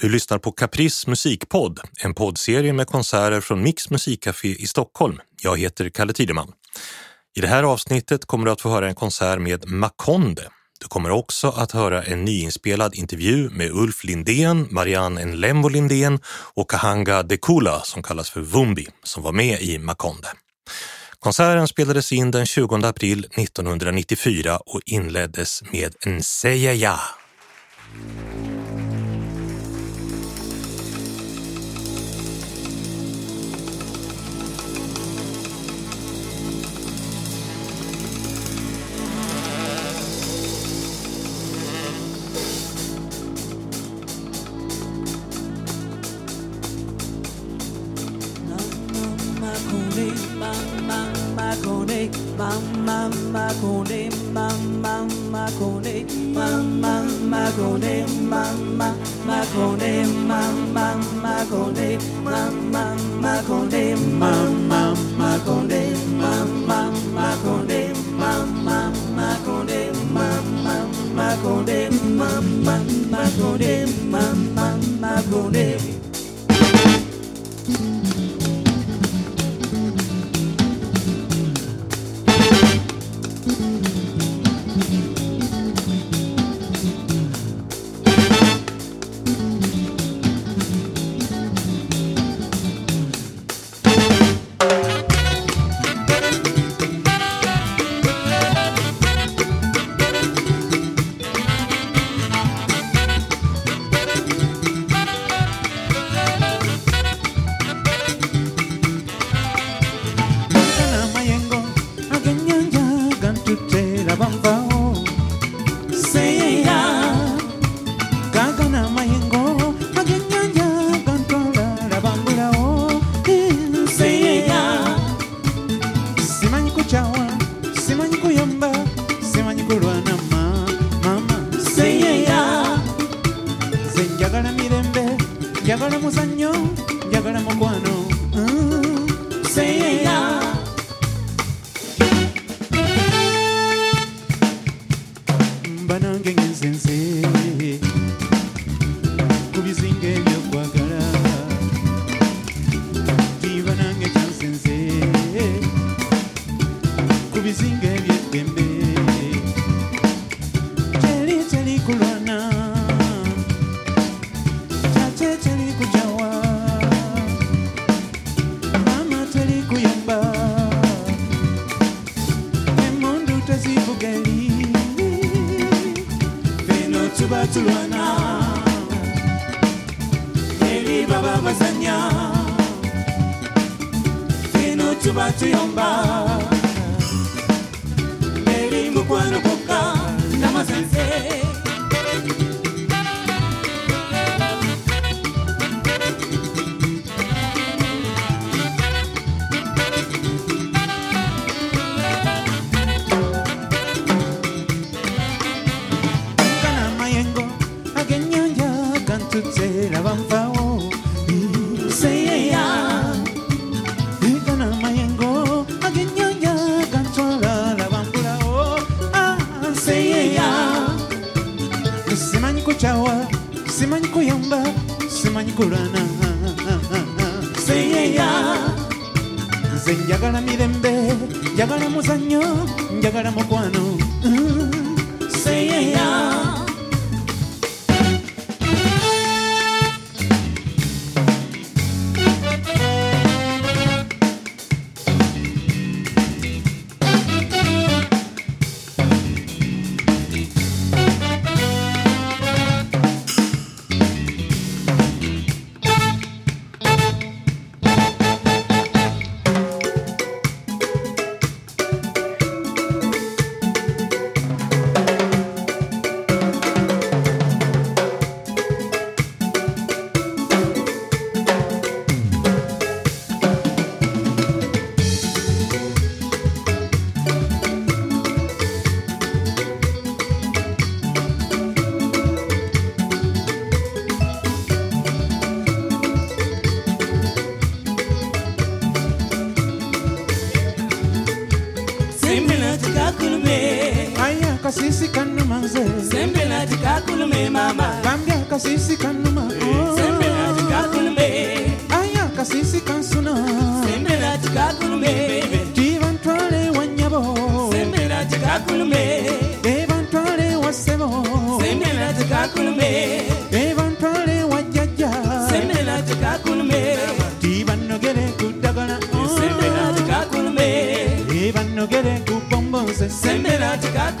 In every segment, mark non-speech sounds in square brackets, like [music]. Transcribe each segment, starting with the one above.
Du lyssnar på Caprice musikpodd, en poddserie med konserter från Mix musikcafé i Stockholm. Jag heter Kalle Tideman. I det här avsnittet kommer du att få höra en konsert med Makonde. Du kommer också att höra en nyinspelad intervju med Ulf Lindén, Marianne Enlembo Lindén och Kahanga Dekula som kallas för Vumbi som var med i Makonde. Konserten spelades in den 20 april 1994 och inleddes med mama, Maconde, mama, Maconde, mama, Maconde, mama, Maconde, mama, Maconde, mama, Maconde, mama, Maconde, mama, Maconde, mama, Maconde. kakulme Divanno gere kudagona Sembenati kakulme Divanno gere kupombose Sembenati kakulme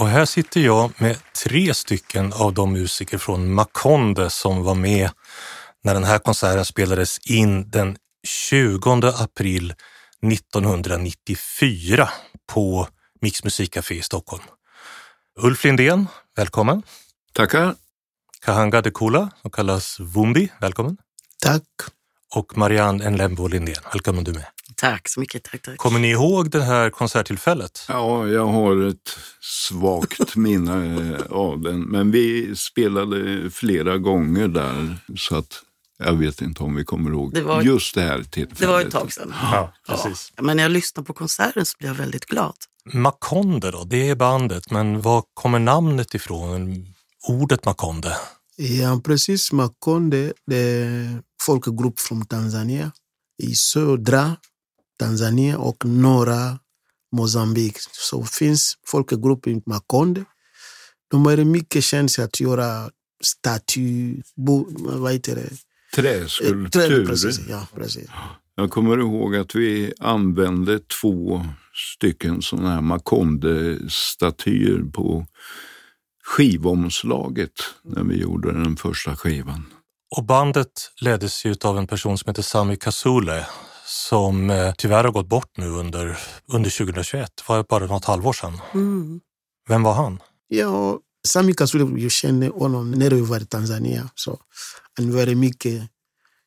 Och här sitter jag med tre stycken av de musiker från Makonde som var med när den här konserten spelades in den 20 april 1994 på Mix musikcafé i Stockholm. Ulf Lindén, välkommen! Tackar! Kahanga Dekula, som kallas Wumbi, välkommen! Tack! Och Marianne Enlembo Lindén, välkommen du med! Tack så mycket. Tack, tack. Kommer ni ihåg det här konserttillfället? Ja, jag har ett svagt [laughs] minne eh, av den. Men vi spelade flera gånger där så att jag vet inte om vi kommer ihåg det var, just det här tillfället. Det var ett tag sedan. Ja, precis. Ja. Men när jag lyssnar på konserten så blir jag väldigt glad. Makonde då, det är bandet, men var kommer namnet ifrån? Ordet Makonde? Ja, precis. Makonde, det är folkgrupp från Tanzania i södra Tanzania och norra Mozambique. Så finns folkgrupp i Makonde. De är mycket kända att göra staty, bo, vad heter det? Eh, träd, Träskulptur. Precis, ja, precis. Jag kommer ihåg att vi använde två stycken sådana här Makonde-statyer på skivomslaget när vi gjorde den första skivan. Och bandet leddes ju av en person som heter Sami Kasule som eh, tyvärr har gått bort nu under, under 2021. Det var bara något halvår sedan. Mm. Vem var han? Ja, Sami Kasule, jag kände honom när vi var i Tanzania. Så han var mycket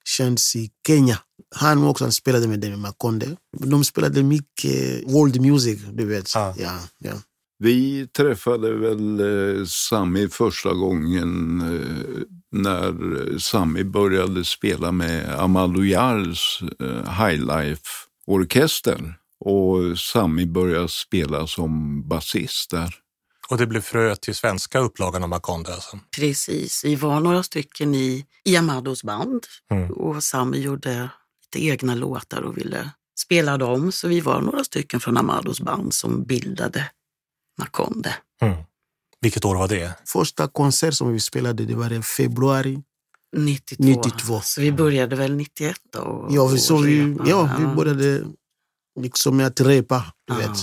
känd i Kenya. Han också han spelade med dem i Makonde. De spelade mycket world music, du vet. Ah. Ja, ja. Vi träffade väl eh, Sami första gången eh, när Sami började spela med Amadou Jars eh, Highlife-orkester. Och Sami började spela som basist där. Och det blev frö till svenska upplagan av Makonde alltså. Precis, vi var några stycken i, i Amados band Mm. och Sami gjorde lite egna låtar och ville spela dem. Så vi var några stycken från Amados band som bildade Makonde. Mm. Vilket år var det? Första konsert som vi spelade det var i februari. 92. 92. Så vi började väl 91 då? Ja, vi, så vi, repa. ja, vi började liksom med att repa. Du Ja. vet.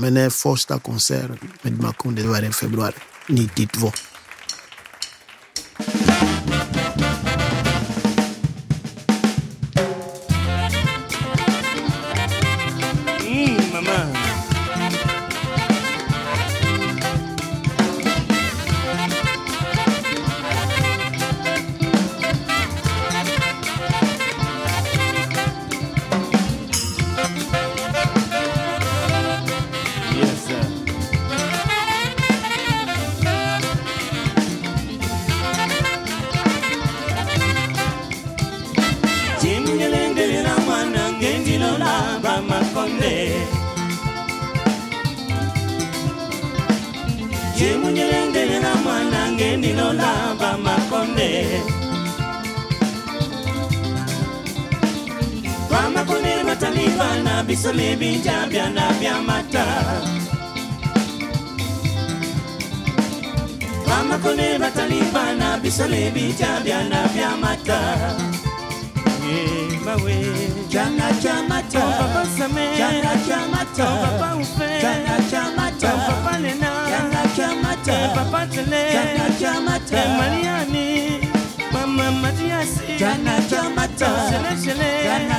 Men den första konserten med Makonde var i februari 92. na bisole bija bya na bya mata. Mama kone bataliba na bisole bija bya na bya mata. Mawe. Chana chamata papa same. Chana chamata papa ufe. Chana chamata papa lena chana chamata papa tele. Chana chamata Mariani. Mama Matiasi. Chana chamata shele shele chana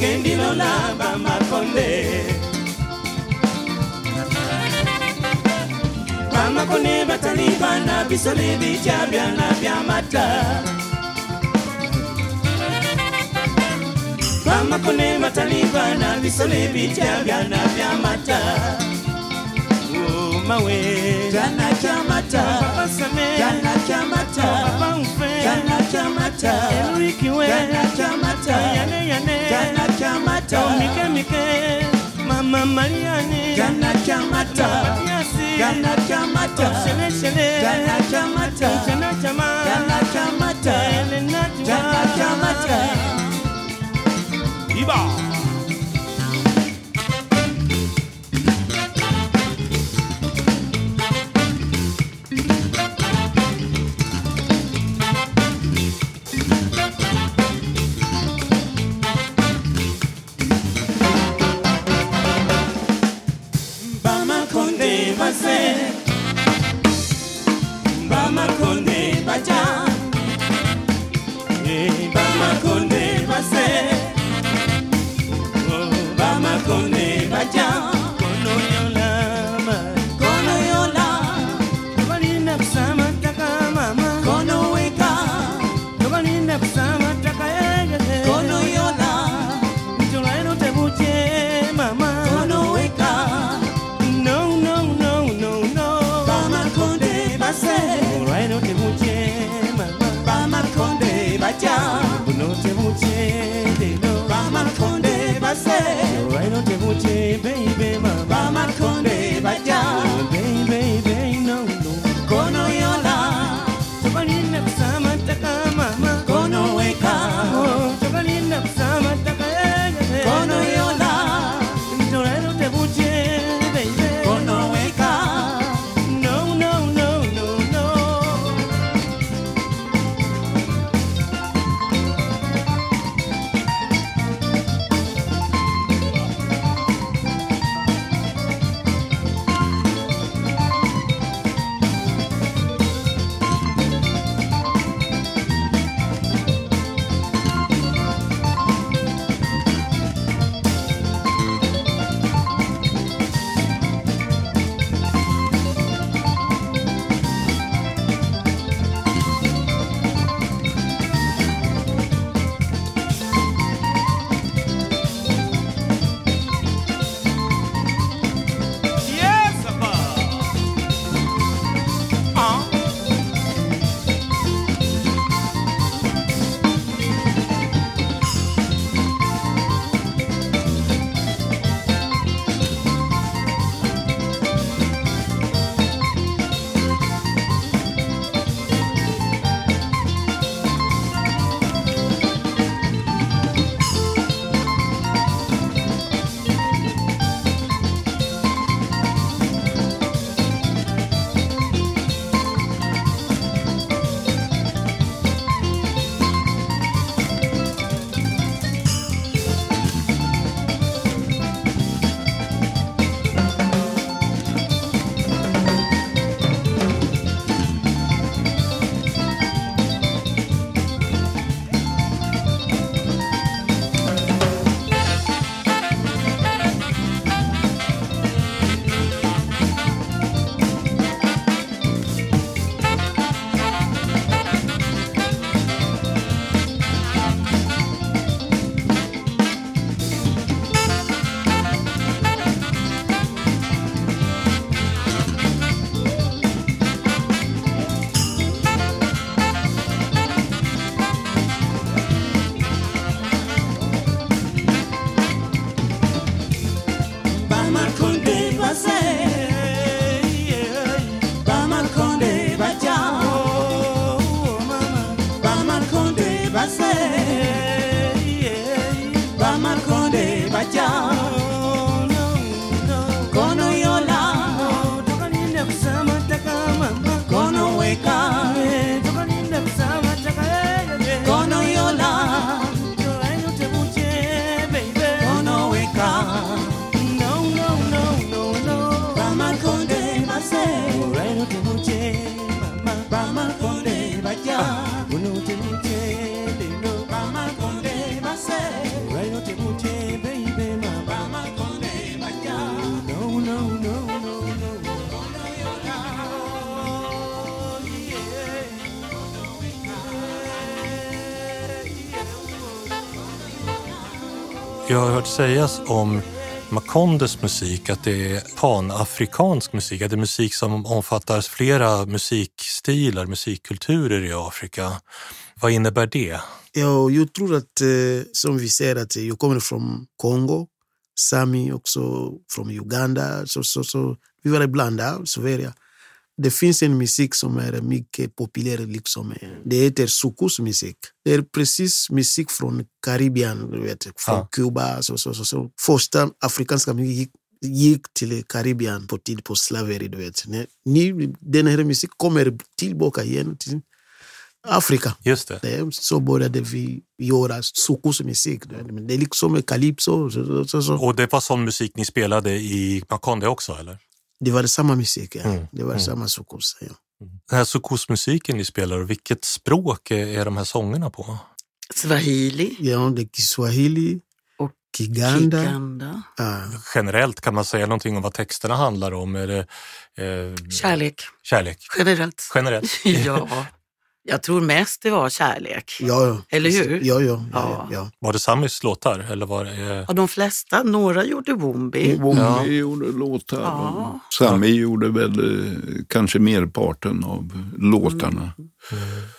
okendi lolamba makonde. Bamakone batali bana biso ne bijya byana byamata bamakone batali bana biso ne bijya byana byamata mawe Jana chamata Papa same Jana chamata Papa ufe Jana chamata Eluikiwe Jana chamata Yane yane Jana chamata Mike mike Mama Mariani Jana chamata Matiasi Jana chamata Shele shele Jana chamata Jana chama Jana chamata Elena Jana chamata Iba Bamakonde baja, eh, Bamakonde base. Jag har hört sägas om Makondes musik att det är panafrikansk musik, att det är musik som omfattar flera musikstilar, musikkulturer i Afrika. Vad innebär det? Ja, jag tror att, eh, som vi säger, att eh, jag kommer från Kongo, Sami också från Uganda, så, så, så vi var ibland där, Sverige. Det finns en musik som är mycket populär, liksom. det heter soukous-musik. Det är precis musik från Karibien, du vet, från Ja. Kuba. Så, så, så, så. Första afrikanska musik gick, till Karibien på tid på slaveri. Du vet. Ni, den här musiken kommer tillbaka igen till Afrika. Just det. Det så började vi göra soukous-musik. Det är liksom calypso. Så, så, så. Och det var sån musik ni spelade i Makonde också, eller? Det var samma musik. Ja. Mm, Det var mm. samma soukous. Ja. Den här soukous-musiken ni spelar, vilket språk är, de här sångerna på? Swahili Ja, det är Kiswahili, och Kiganda. Kiganda. Ja. Generellt, kan man säga någonting om vad texterna handlar om? Är det eh, Kärlek, kärlek? generellt. Generellt? [laughs] ja, jag tror mest det var kärlek. Ja, ja. Eller hur? Ja, ja. ja, Ja. ja. Var det Samis låtar? Eller var det, eh, Ja, de flesta, några gjorde Wombi. Wombi Ja. gjorde låtar. Ja. Sami gjorde väl eh, kanske merparten av låtarna.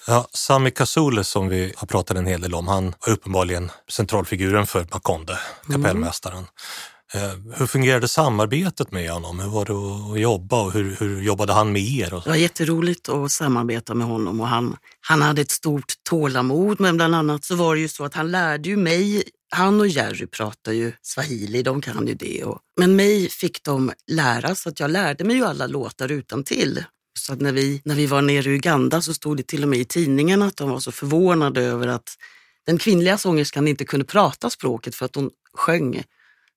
Ja, Sami Kasule som vi har pratat en hel del om, han var uppenbarligen centralfiguren för Makonde, kapellmästaren. Eh, Eh, hur fungerade samarbetet med honom? Hur var det att jobba och hur, hur jobbade han med er? Och Det var jätteroligt att samarbeta med honom och han, han hade ett stort tålamod men bland annat så var det ju så att han lärde ju mig, han och Jerry pratar ju swahili, de kan ju det. Och, men mig fick de lära så att jag lärde mig ju alla låtar utan till. Så att när vi, när vi var nere i Uganda så stod det till och med i tidningen att de var så förvånade över att den kvinnliga sångerskan inte kunde prata språket för att hon sjöng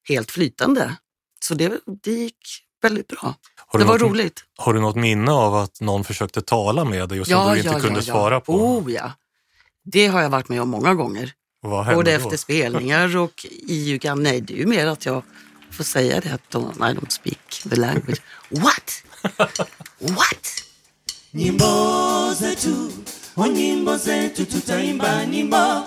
helt flytande. Så det, det gick väldigt bra. Har Det var något, roligt. Har du något minne av att någon försökte tala med dig och som du inte kunde svara på? Oh ja. Det har jag varit med om många gånger. Både då? efter spelningar och i Uganda. Nej, det är ju mer att jag får säga det att de, I don't speak the language. What? What? nyimbo zetu o nyimbo zetu tutaimba nyimbo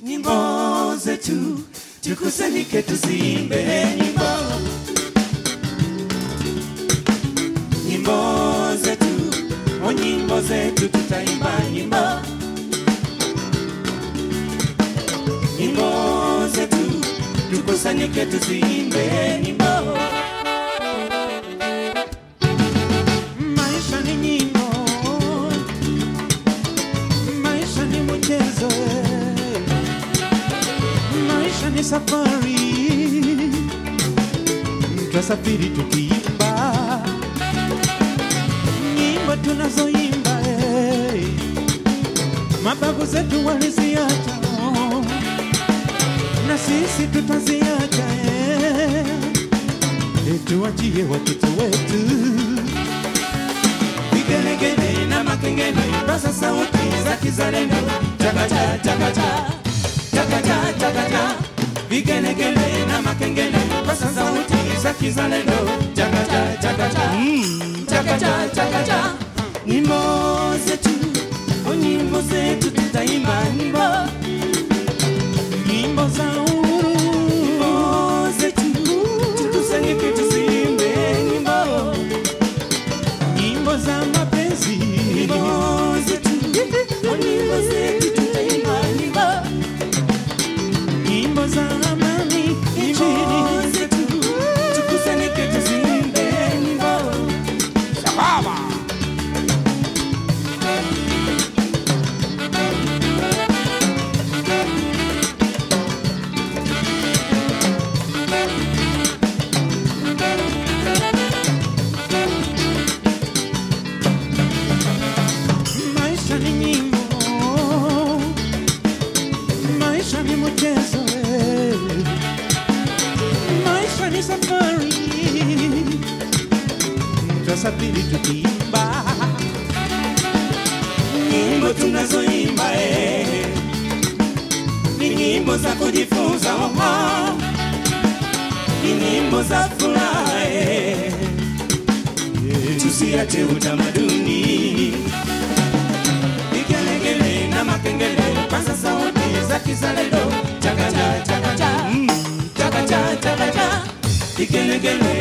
nyimbo zetu tukusanyike tuziimbe nyimbo nyimbo zetu o nyimbo zetu tutaimba nyimbo. Nyimbo zetu tukusanyike tuziimbe nyimbo safari, twasafiri tukiimba. Nyimbo tunazoimba, eh, mababu zetu waliziacha, na sisi tutaziacha, eh, eh, tuachie watoto wetu. Vigelegele na makengele pasa sauti za kizalendo. Chakacha chakacha chakacha chakacha vigelegele na makengele pasa sauti za kizalendo. Chakacha chakacha mm. chakacha chakacha nyimbo zetu o nyimbo zetu tutaimba nyimbo. Nyimbo za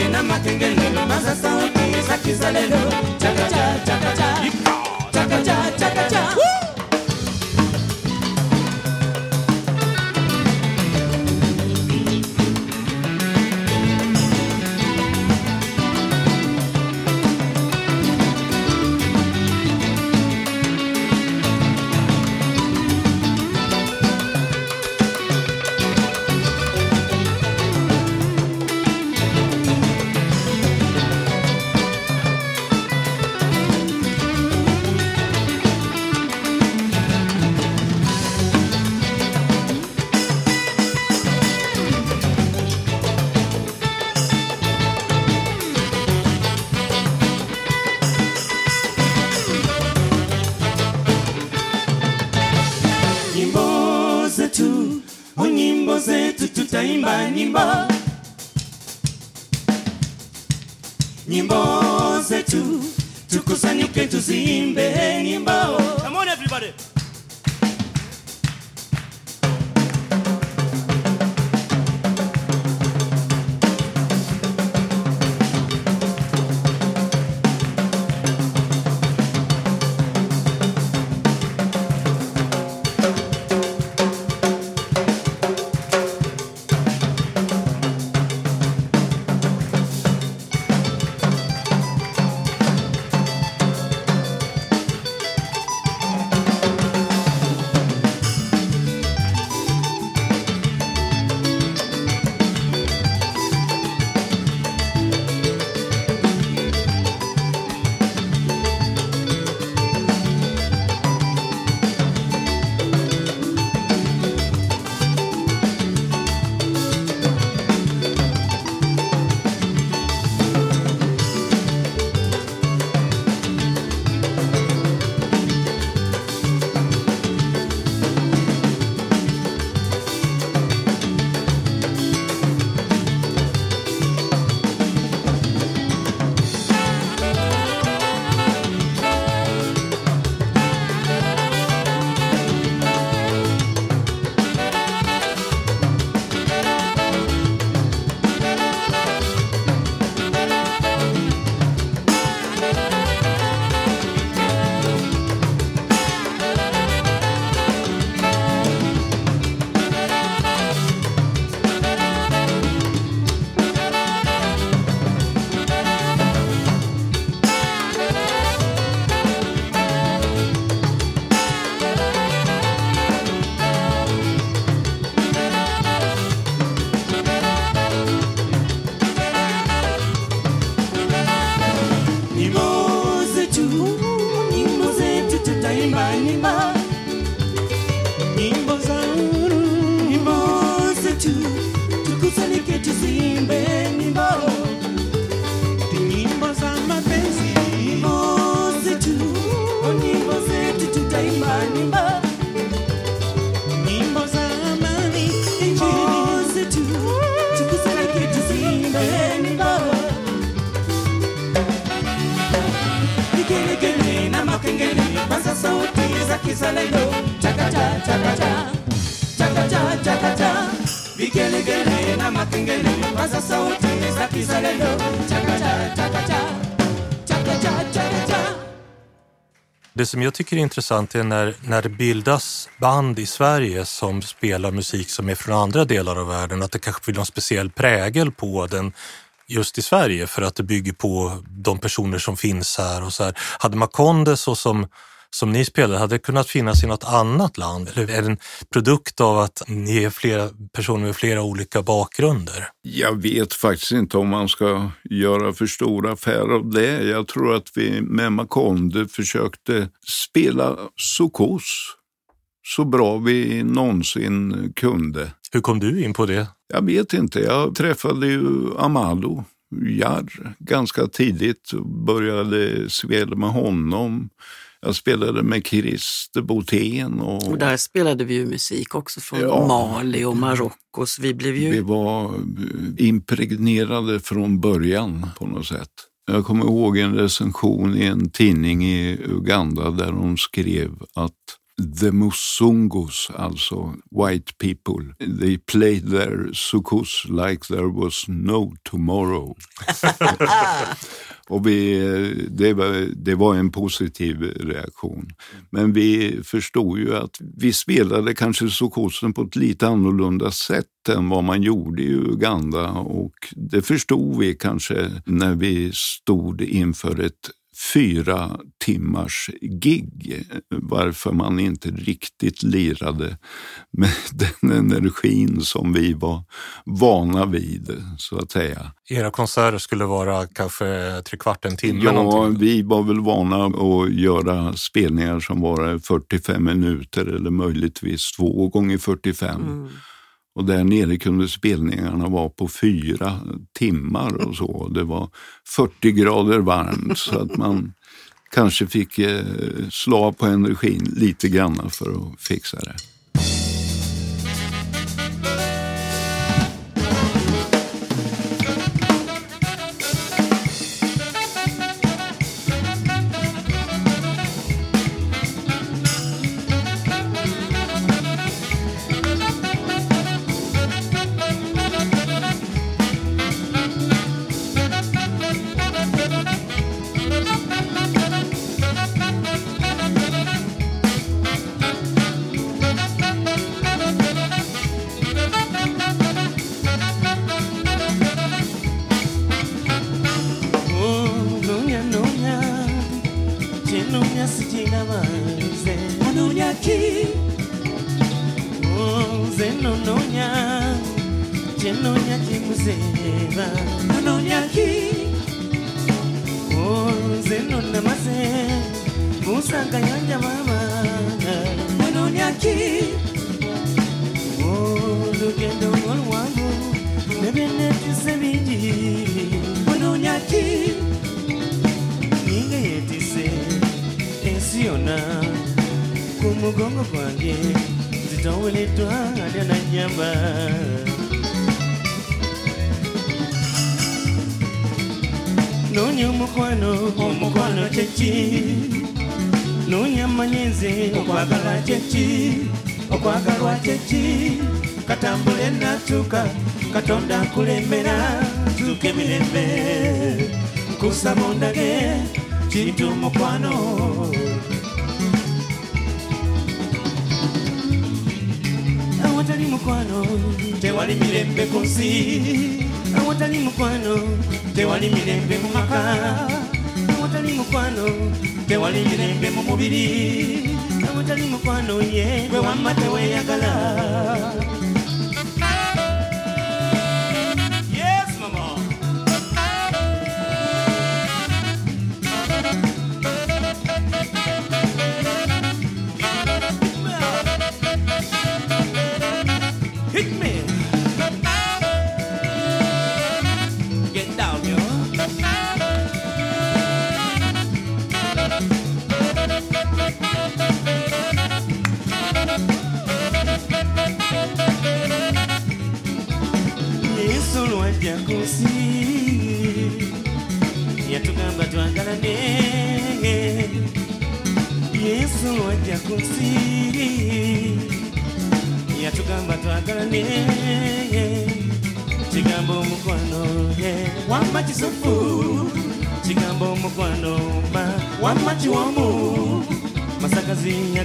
vigelegele na makengele kwanza sauti za kizalendo. Chakacha chakacha chakacha chakacha som jag tycker är intressant är när, när det bildas band i Sverige som spelar musik som är från andra delar av världen, att det kanske blir någon speciell prägel på den just i Sverige för att det bygger på de personer som finns här. och så här. Hade Makonde så som, som ni spelade, hade kunnat finnas i något annat land? Eller är det en produkt av att ni är flera personer med flera olika bakgrunder? Jag vet faktiskt inte om man ska göra för stor affär av det. Jag tror att vi med Makonde försökte spela Sokos så bra vi någonsin kunde. Hur kom du in på det? Jag vet inte. Jag träffade ju Amado Jarr ganska tidigt och började spela med honom. Jag spelade med Christer Botén. Och, Och där spelade vi ju musik också från Ja. Mali och Marocko. Vi blev ju... vi var eh, impregnerade från början på något sätt. Jag kommer ihåg en recension i en tidning i Uganda där de skrev att The Musungos, alltså white people, they played their sukus like there was no tomorrow. [laughs] Och vi, det, var, det var en positiv reaktion. Men vi förstod ju att vi spelade kanske Sokosen på ett lite annorlunda sätt än vad man gjorde i Uganda. Och det förstod vi kanske när vi stod inför ett fyra timmars gig. Varför man inte riktigt lirade med [laughs] den energin som vi var vana vid, så att säga. Era konserter skulle vara kanske tre kvart, en timme Ja, någonting. vi var väl vana att göra spelningar som var 45 minuter eller möjligtvis två gånger 45. Mm. Och där nere kunde spelningarna vara på fyra timmar och så. Det var 40 grader varmt så att man kanske fick eh, slå av på energin lite grann för att fixa det.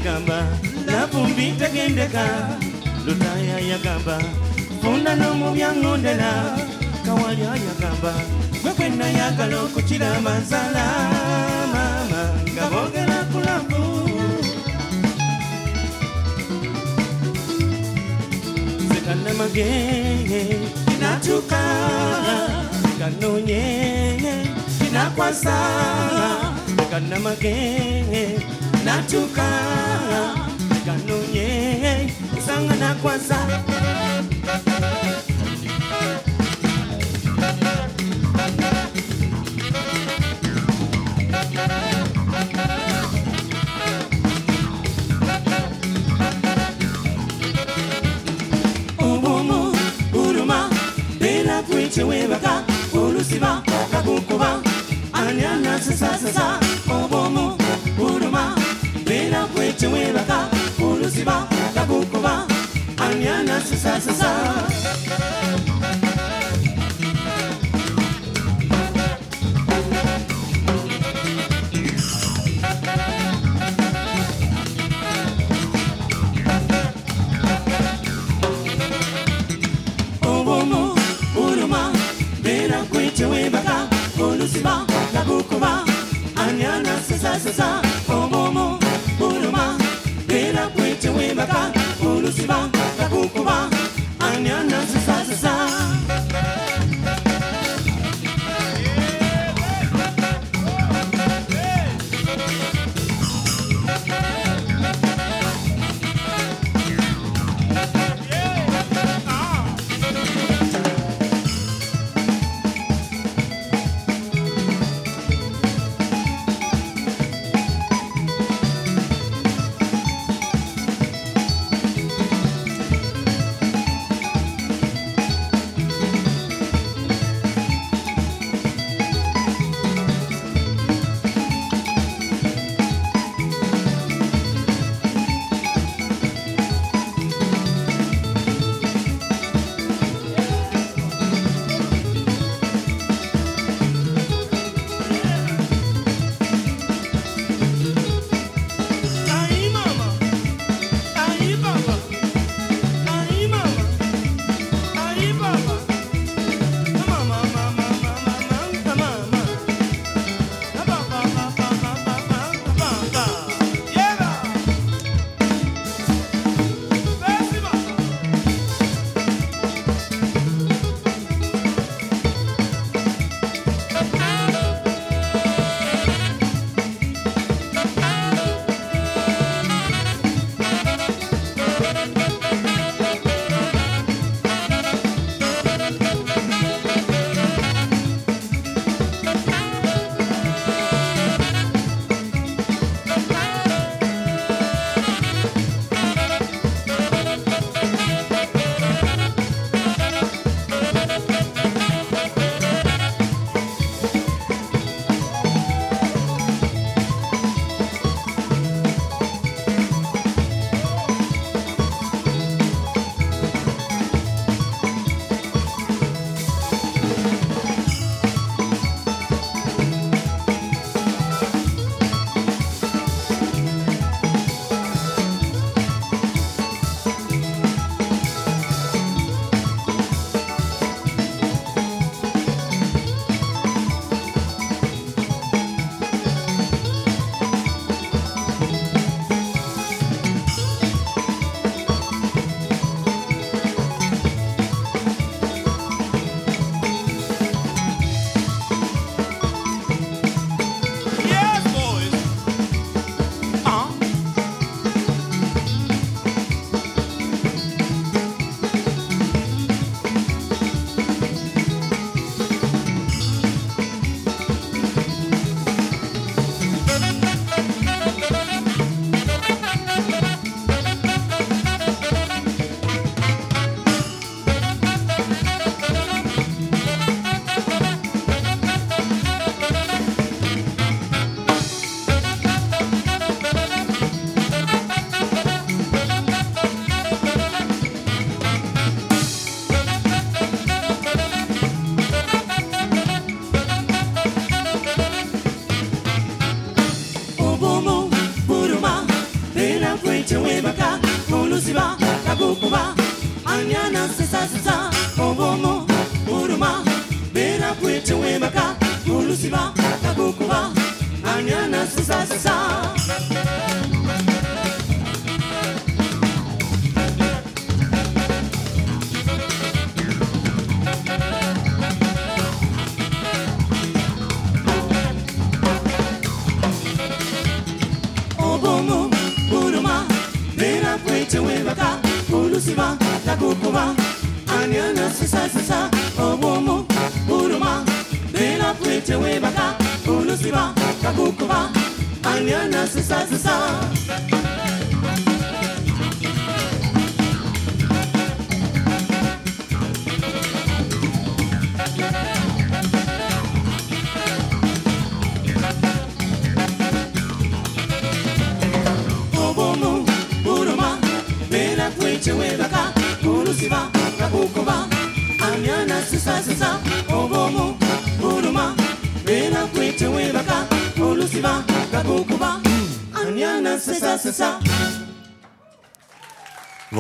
yagamba napumbi tegendeka lutaaya yagamba funda n'omu byaŋŋondera kawalya yagamba gwe kwenna yagala okukira amanzala maama nga boogera kulabu kanamagenge kinatuka. Kanonye kana kanamagenge natuka ganonye sangana kwanza. Obumu buluma bera bwitewebaka olusiba okakukuba ani anasisasasa na na sa sa sa.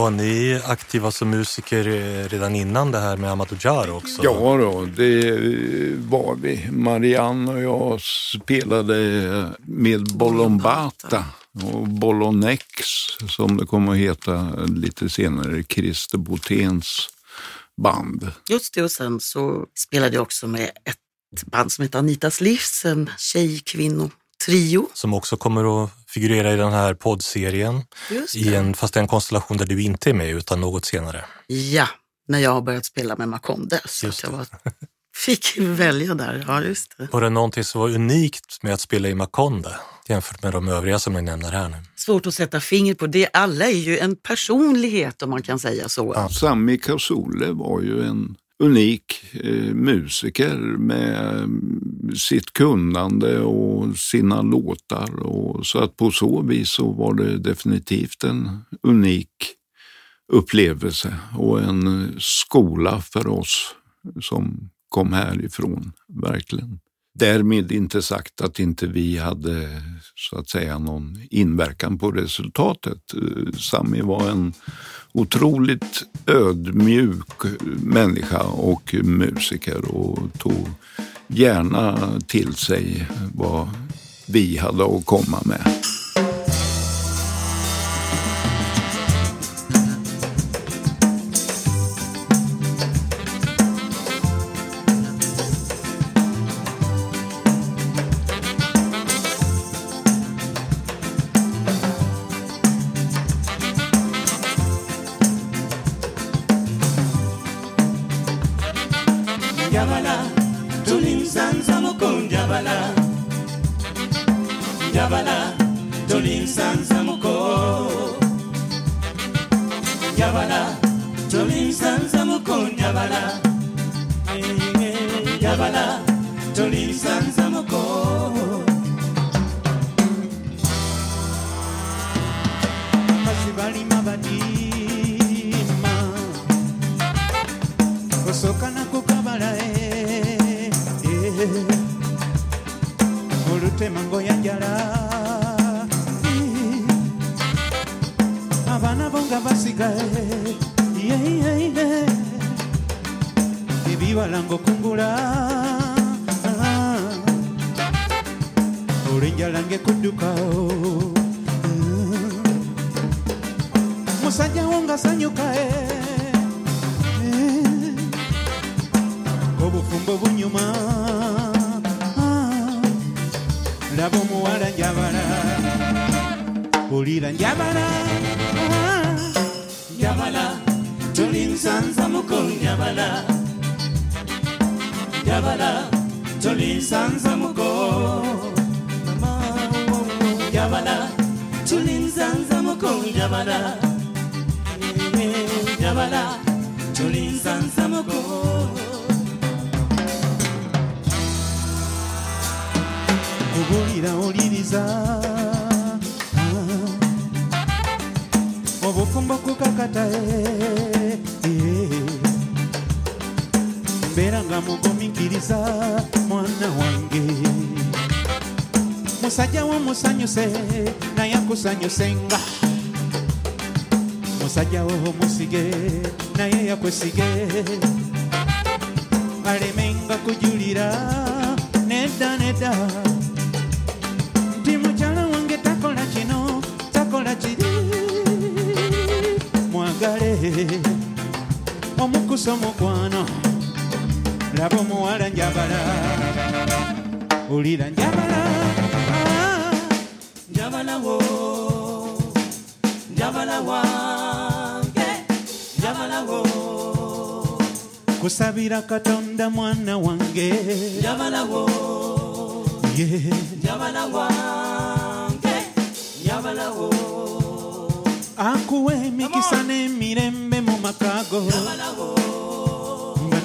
Var ni aktiva som musiker eh, redan innan det här med Amadou också? Ja då, det var vi. Marianne och jag spelade med Bolombata och Bolonex som det kommer att heta lite senare, Christer Boténs band. Just det, och sen så spelade jag också med ett band som heter Anitas livs, en tjej-kvinno-trio. Som också kommer att figurera i den här poddserien, i en, fast en konstellation där du inte är med utan något senare. Ja, när jag har börjat spela med Makonde. Så jag var, [laughs] fick välja där. Ja, just det. Var det någonting som var unikt med att spela i Makonde jämfört med de övriga som ni nämner här nu? Svårt att sätta finger på det. Alla är ju en personlighet om man kan säga så. Ja. Sami Kasule var ju en unik eh, musiker med sitt kunnande och sina låtar. Och, så att på så vis så var det definitivt en unik upplevelse och en skola för oss som kom härifrån, verkligen. Därmed inte sagt att inte vi hade så att säga någon inverkan på resultatet. Eh, Sami var en otroligt ödmjuk människa och musiker och tog gärna till sig vad vi hade att komma med. Laba omuwala njabala. Olira njabala. Njabala wo. Njabala wange. Njabala wo. Kusabira katonda mwana wange. Njabala wo. Yeah. njabala wange. Njabala wo. Akuwa emikisa n'emirembe mu makago. Nga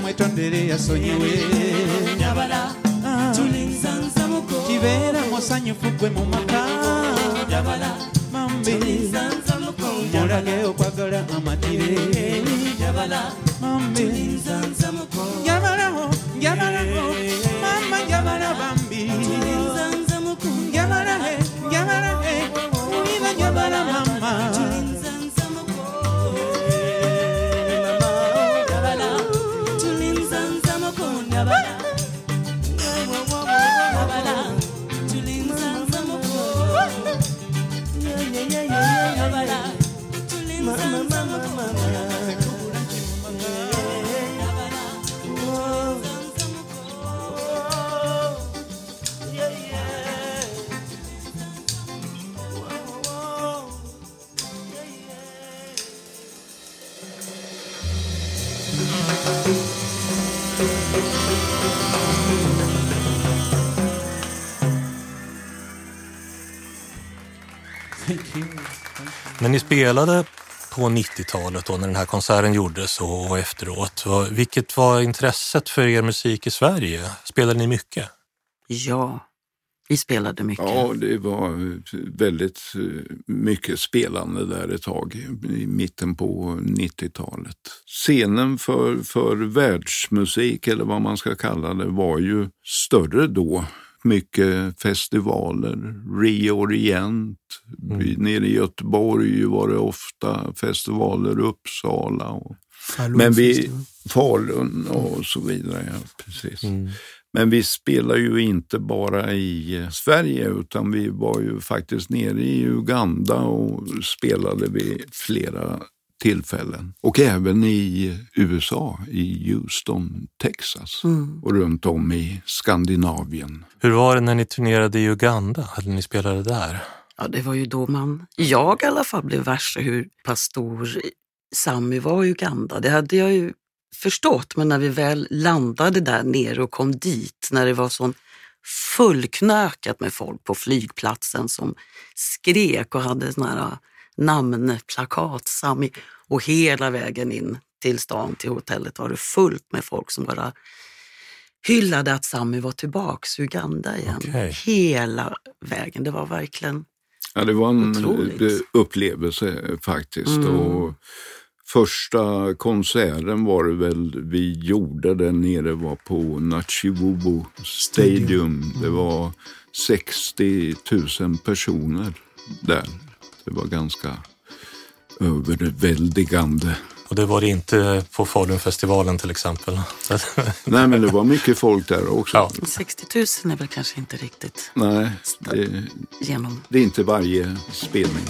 mwetondere yasonyiwe. Ah, kibeera musanyufu gwe mu maka. Mambi mulage okwagala amatire. Mambi njabalaho njabalaho mama njabala bambi. Njabalahe njabalahe ulina njabala mama tulinsanzamuko När ni spelade på 90-talet då när den här konserten gjordes och efteråt, vilket var intresset för er musik i Sverige? Spelade ni mycket? Ja, vi spelade mycket. Ja, det var väldigt eh, mycket spelande där ett tag i mitten på 90-talet. Scenen för, för världsmusik, eller vad man ska kalla det, var ju större då. Mycket festivaler, Reorient, mm. nere i Göteborg var det ofta festivaler, Uppsala och men vi. Falun och så vidare. Ja, precis. Men vi spelar ju inte bara i eh, Sverige utan vi var ju faktiskt nere i Uganda och spelade vid flera tillfällen. Och även i USA, i Houston, Texas och runt om i Skandinavien. Hur var det när ni turnerade i Uganda? Eller ni spelade där? Ja, det var ju då man, jag i alla fall, blev varse hur pass stor Sami var i Uganda. Det hade jag ju förstått, men när vi väl landade där nere och kom dit, när det var sån fullknökat med folk på flygplatsen som skrek och hade såna här namnplakat, Sami, och hela vägen in till stan, till hotellet var det fullt med folk som bara hyllade att Sami var tillbaks i Uganda igen. Okej. Hela vägen. Det var verkligen Ja, det var en Otroligt. eh, upplevelse faktiskt. Och första konserten var det väl vi gjorde där nere var på Nachivubu Stadium. Det var 60 000 personer där. Det var ganska överväldigande. Och det var det inte på Falunfestivalen till exempel. [laughs] Nej, men det var mycket folk där också. Ja. 60 000 är väl kanske inte riktigt Nej, det, genom... det är inte varje spelning.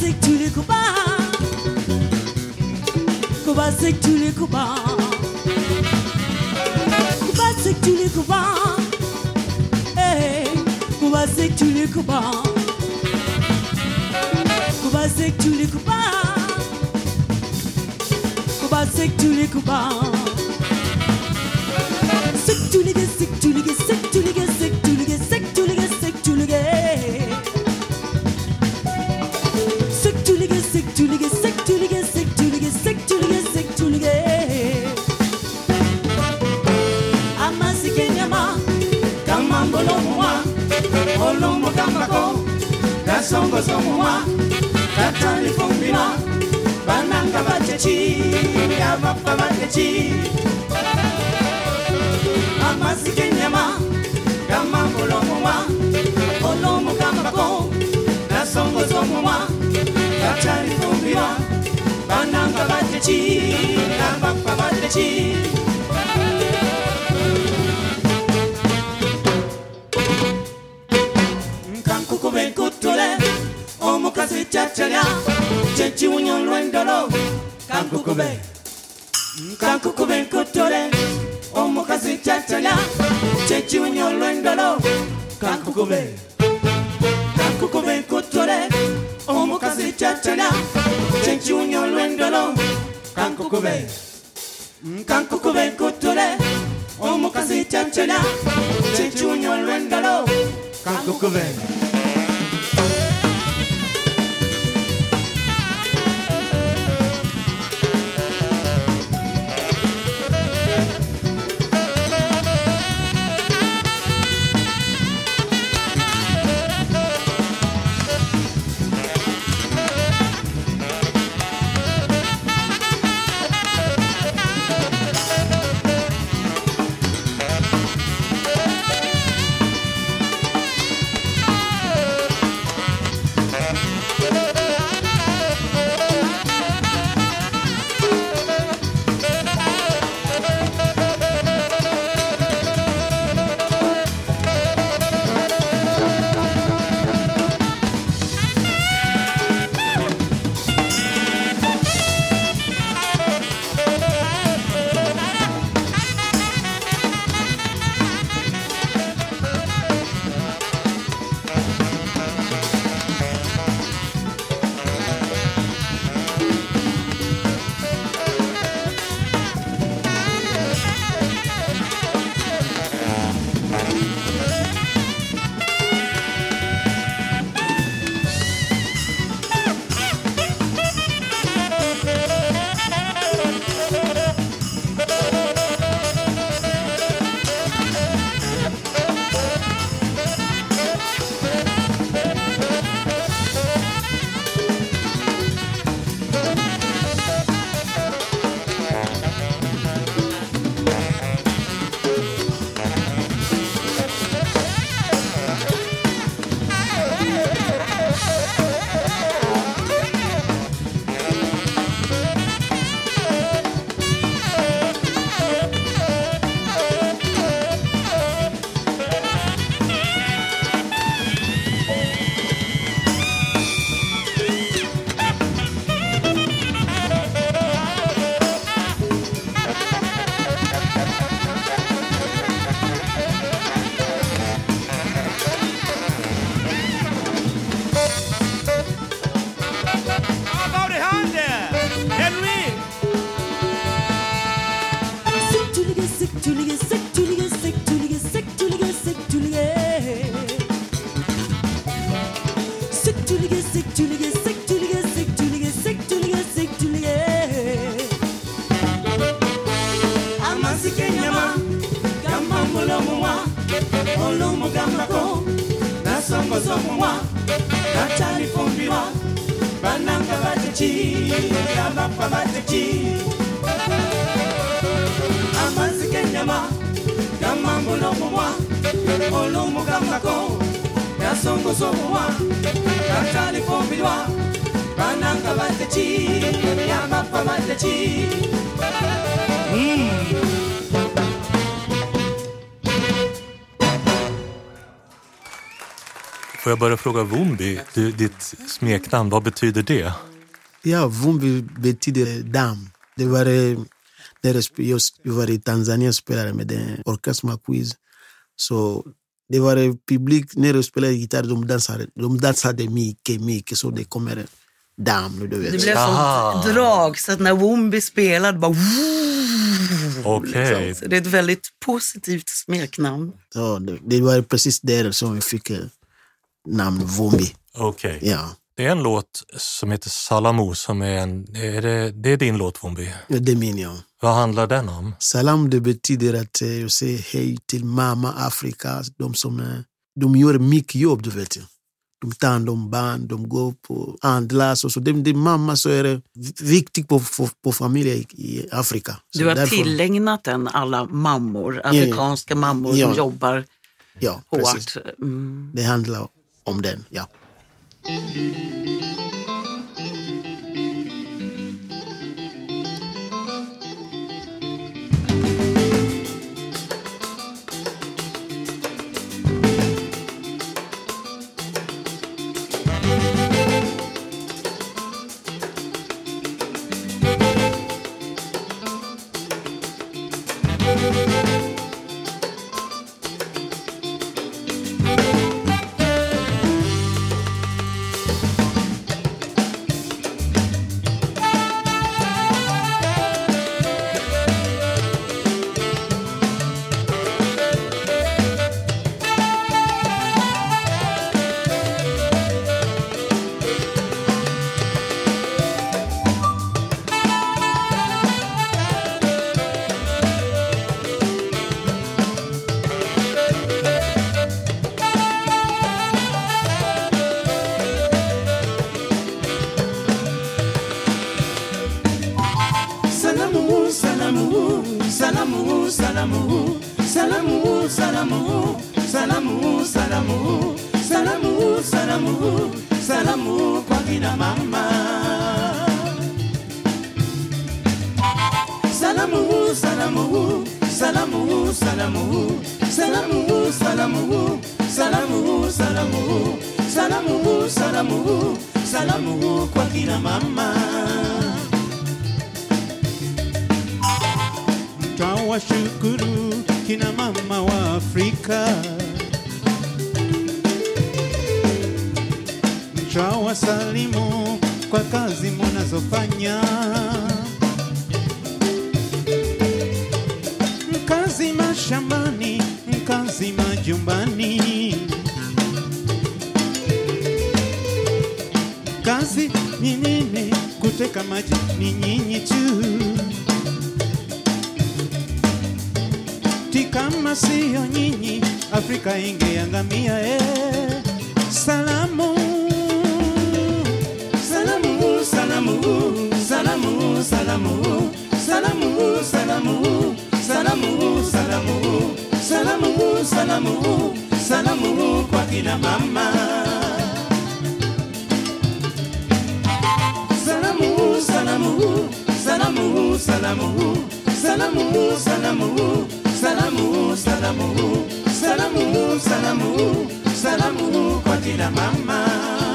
c'est que tu les coupes. Cuba c'est que tu les coupes. Cuba c'est que tu les coupes. Cuba c'est que tu les coupes. C'est que tu les coupes. Cuba c'est que tu les coupes. kanifumbira bananga bateki abafa bateki amazzi g'ennyama gamambula omumwa olw'omugambako nasongoza omumwa gakyalifumbira bananga bateki abafa bateki Får jag bara fråga Wumbi, du, ditt smeknamn, vad betyder det? Ja, Vumbi betyder damm. Det var eh, när jag sp- jag var i Tanzania och spelade med den orkester quiz. Så det var eh, publik, när jag spelade gitarr, de dansade, de dansade mycket, mycket. Så det kommer damm. Du vet. Det blev Aha. sånt drag så att när Wombi spelade bara... Okej. Liksom. Så det är ett väldigt positivt smeknamn. Så det, det var precis där som vi fick eh, namn Vumbi. Okej. Ja, Det är en låt som heter Salamu som är en... Är det, det är din låt Wumbi. Ja, det menar jag. Vad handlar den om? Salam det betyder att eh, jag säger hej till mamma Afrika. De som eh, de gör mycket jobb, du vet. De tar hand om barn, de går på andlas och så. Det, det mamma så är det viktigt på, på, på familjer i, i Afrika. Så Du har därför- tillägnat den alla mammor, afrikanska mammor Ja. som jobbar Ja, hårt. precis. Mm. Det handlar om den, ja. Salamu, salamu, salamu kwa kina mama. Salamu, salamu, salamu, salamu, salamu, salamu, salamu, salamu, salamu, salamu, salamu kwa kina mama.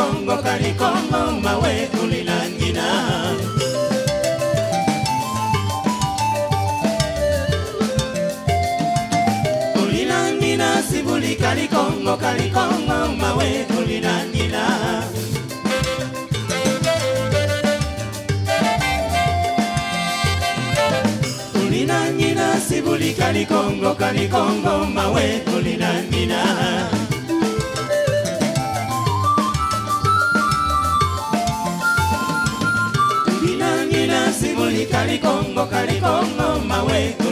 kongo kali kongo mawe tulilangina. Tulilangina sibuli kali kongo kali kongo mawe tulilangina. Tulilangina sibuli kali kongo kali kongo mawe tulilangina. Kali Kali Congo, Kali Congo, Maweco.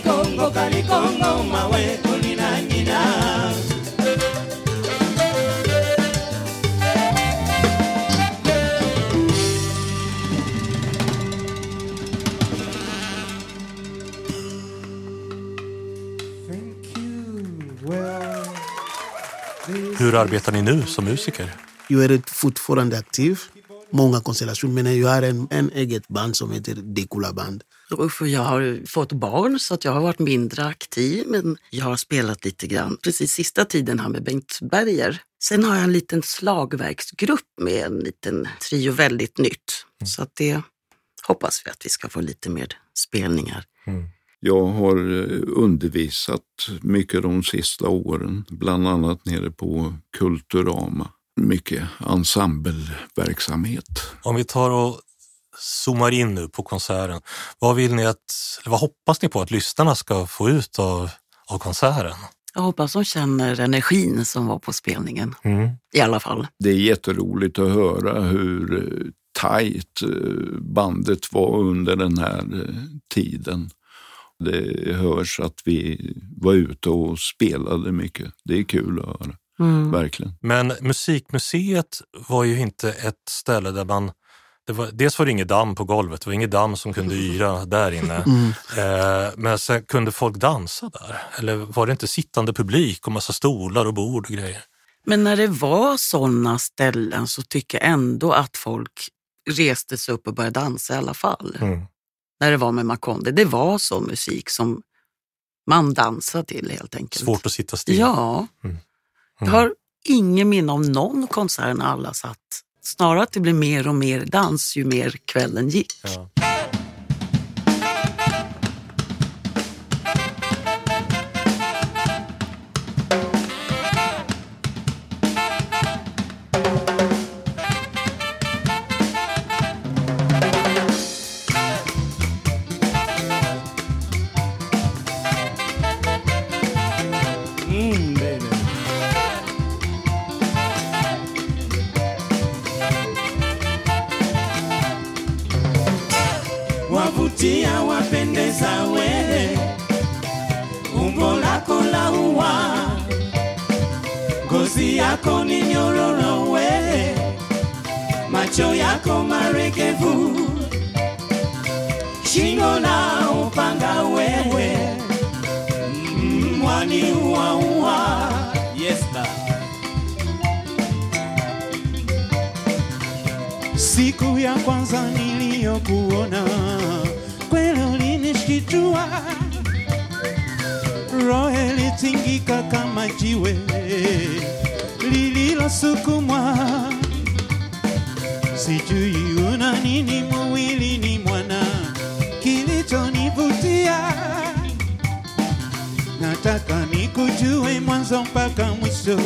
kalikongo kalikongo mawe kulina nyina Hur arbetar ni nu som musiker? Jag är fortfarande aktiv. Många konstellationer. Men jag har en, en eget band som heter Dekula Band Usch, jag har fått barn så att jag har varit mindre aktiv men jag har spelat lite grann. Precis sista tiden här med Bengt Berger. Sen har jag en liten slagverksgrupp med en liten trio väldigt nytt. Mm. Så att det hoppas vi att vi ska få lite mer spelningar. Mm. Jag har eh, undervisat mycket de sista åren, bland annat nere på Kulturama mycket ensembleverksamhet. Om vi tar och zoomar in nu på konserten. Vad vill ni att, eller vad hoppas ni på att lyssnarna ska få ut av, av konserten? Jag hoppas de känner energin som var på spelningen, Mm. i alla fall. Det är jätteroligt att höra hur eh, tajt eh, bandet var under den här eh, tiden. Det hörs att vi var ute och spelade mycket. Det är kul att höra, Mm. verkligen. Men Musikmuseet var ju inte ett ställe där man det var, dels var det inget damm på golvet, det var inget damm som kunde [laughs] yra där inne. Eh, men sen kunde folk dansa där? Eller var det inte sittande publik och massa stolar och bord och grejer? Men när det var sådana ställen så tycker jag ändå att folk reste sig upp och började dansa i alla fall. Mm. När det var med Makonde. Det var så musik som man dansade till helt enkelt. Svårt att sitta still. Ja. Mm. Jag har ingen minne av någon konsert när alla satt. Snarare att det blev mer och mer dans ju mer kvällen gick. Ja. Yako maregevu, shingo na upanga wewe mwani ua ua. Yes, Siku ya kwanza niliyokuona kweli ulinishitua, roho ilitingika kama jiwe lililosukumwa. Sijui una nini mwilini mwana. Kilichonivutia, nataka nikujue mwanzo mpaka mwisho,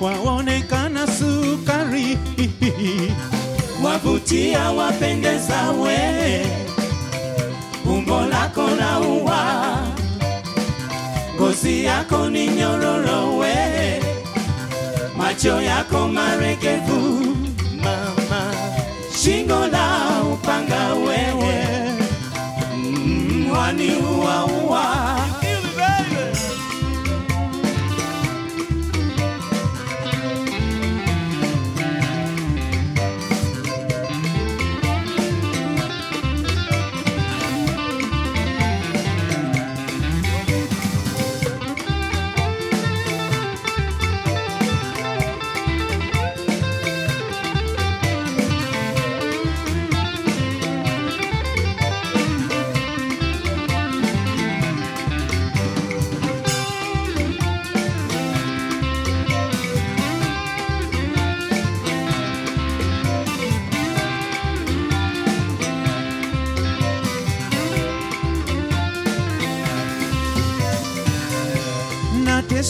waonekana sukari [laughs] wavutia wapendeza we, umbo lako la uwa ngozi yako ni nyororo we, macho yako maregevu mama, shingo la upanga wewe, mm, mwani ua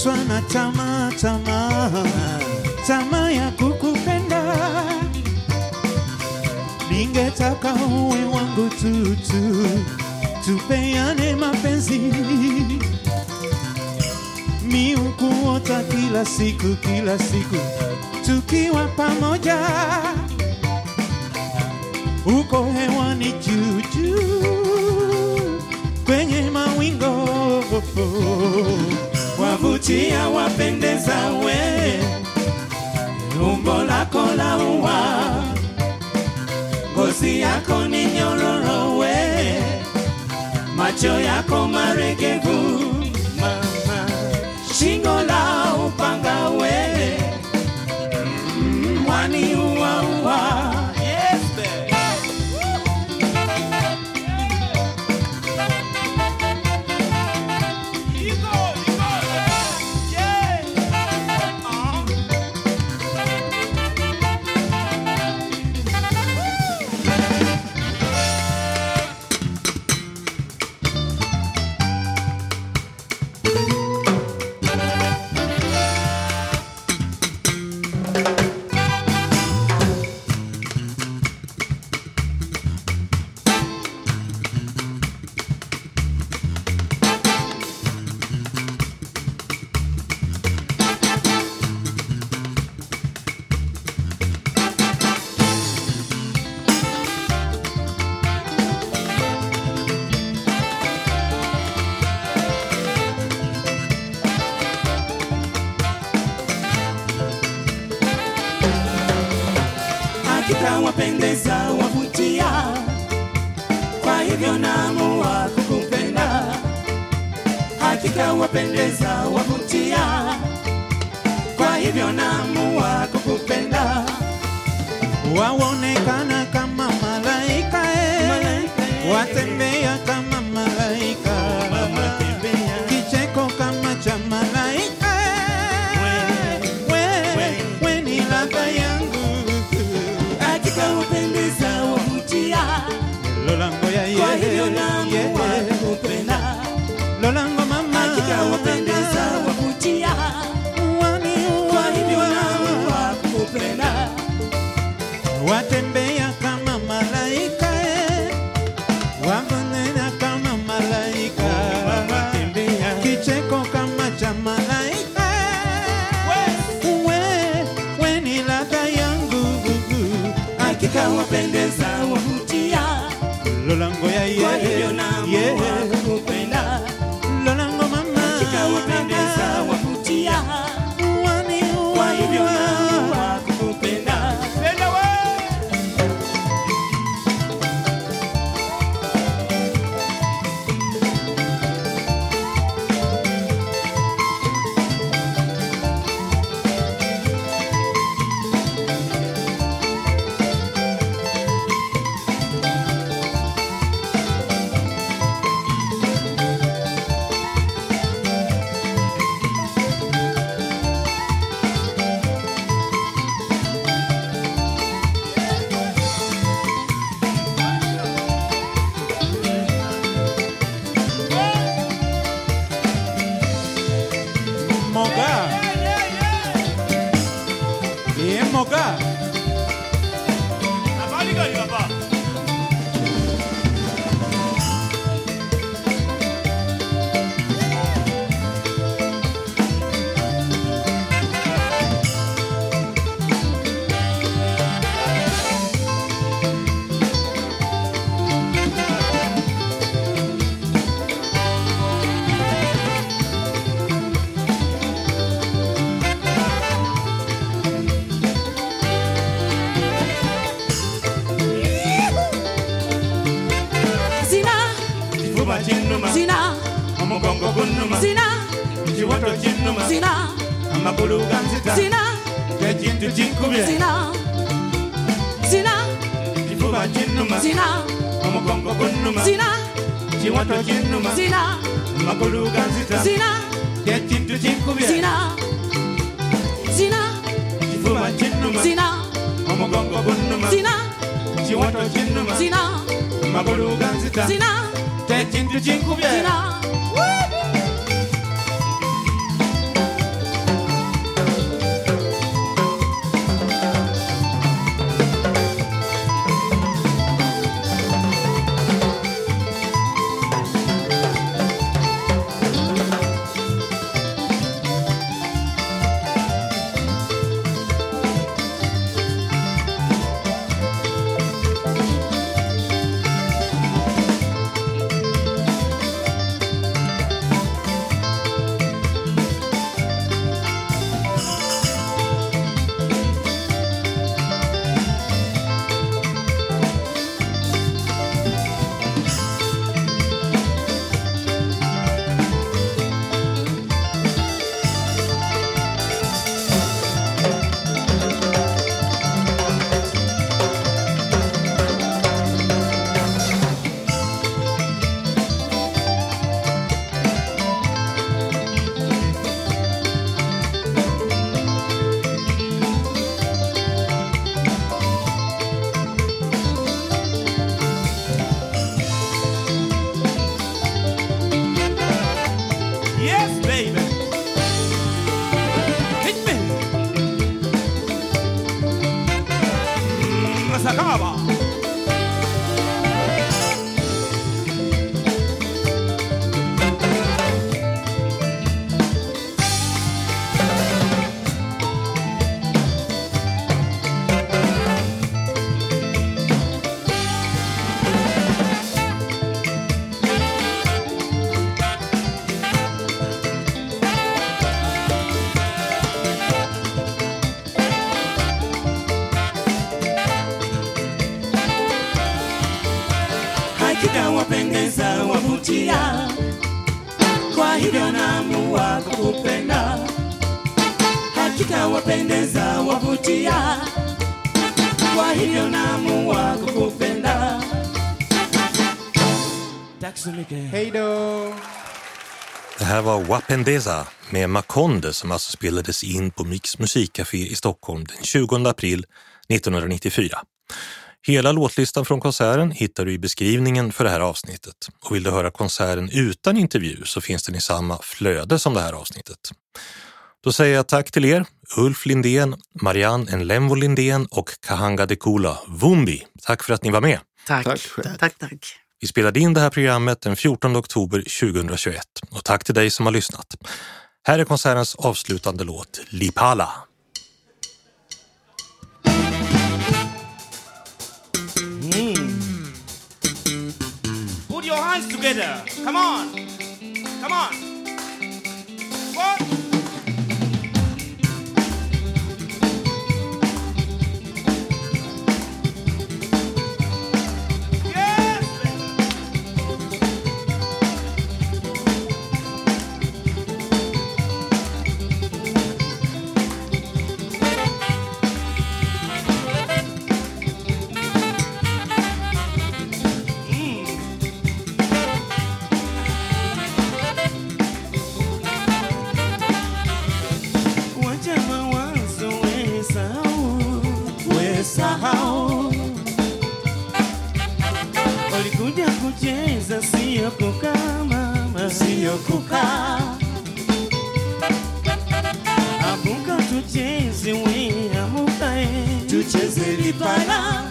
ua. nateswa na tamaa tamaa tamaa ya kukupenda. Ningetaka uwe wangu tutu tupeane mapenzi. Mi ukuota kila siku kila siku tukiwa pamoja. Uko hewani juu juu kwenye mawingo wavutia wapendeza we, umbo lako la ua, ngozi yako ni nyororo we, macho yako maregevu mama, shingo la upanga we, Mm, Masakaba. Wapendeza med Makonde som alltså spelades in på Mix musikcafé i Stockholm den 20 april 1994. Hela låtlistan från konserten hittar du i beskrivningen för det här avsnittet. Och vill du höra konserten utan intervju så finns den i samma flöde som det här avsnittet. Då säger jag tack till er, Ulf Lindén, Marianne Enlemvo Lindén och Kahanga Dekula Vumbi. Tack för att ni var med. Tack. Tack tack, tack. Vi spelade in det här programmet den 14 oktober 2021 och tack till dig som har lyssnat. Här är konsertens avslutande låt Lipala. Mm. Put your hands together. Come on. Come on. What? Jeza siyo kuka mama. Siyo kuka Abuka tucheze we amukae tucheze lipara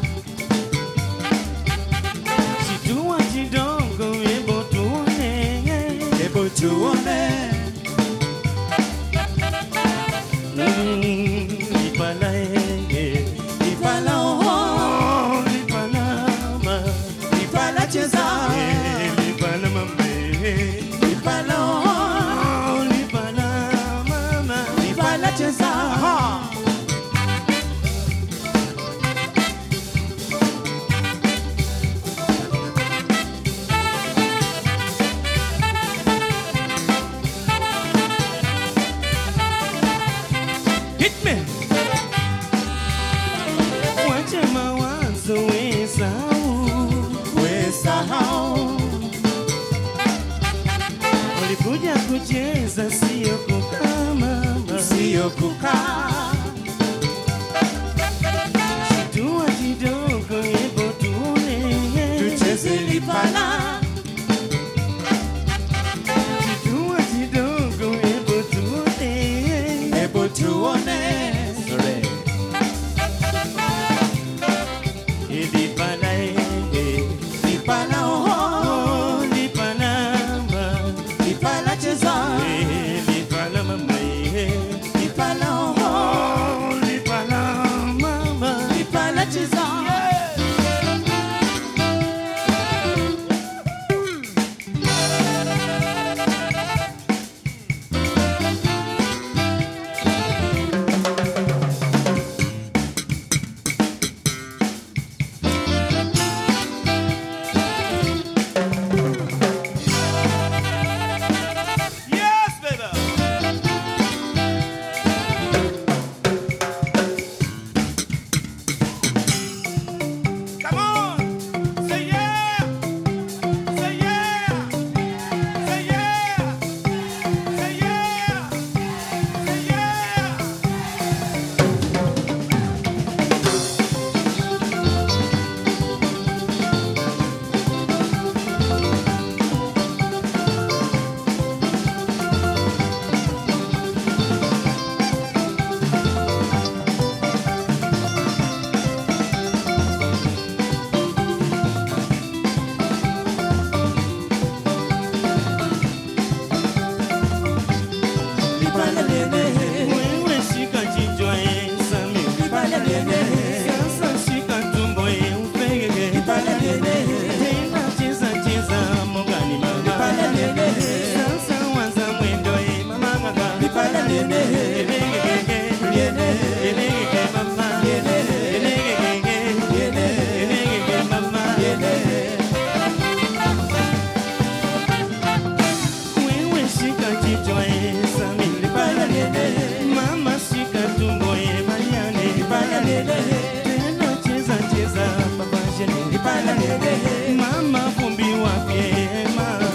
Mama, umbi wa pie, mama,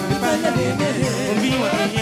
umbi wa.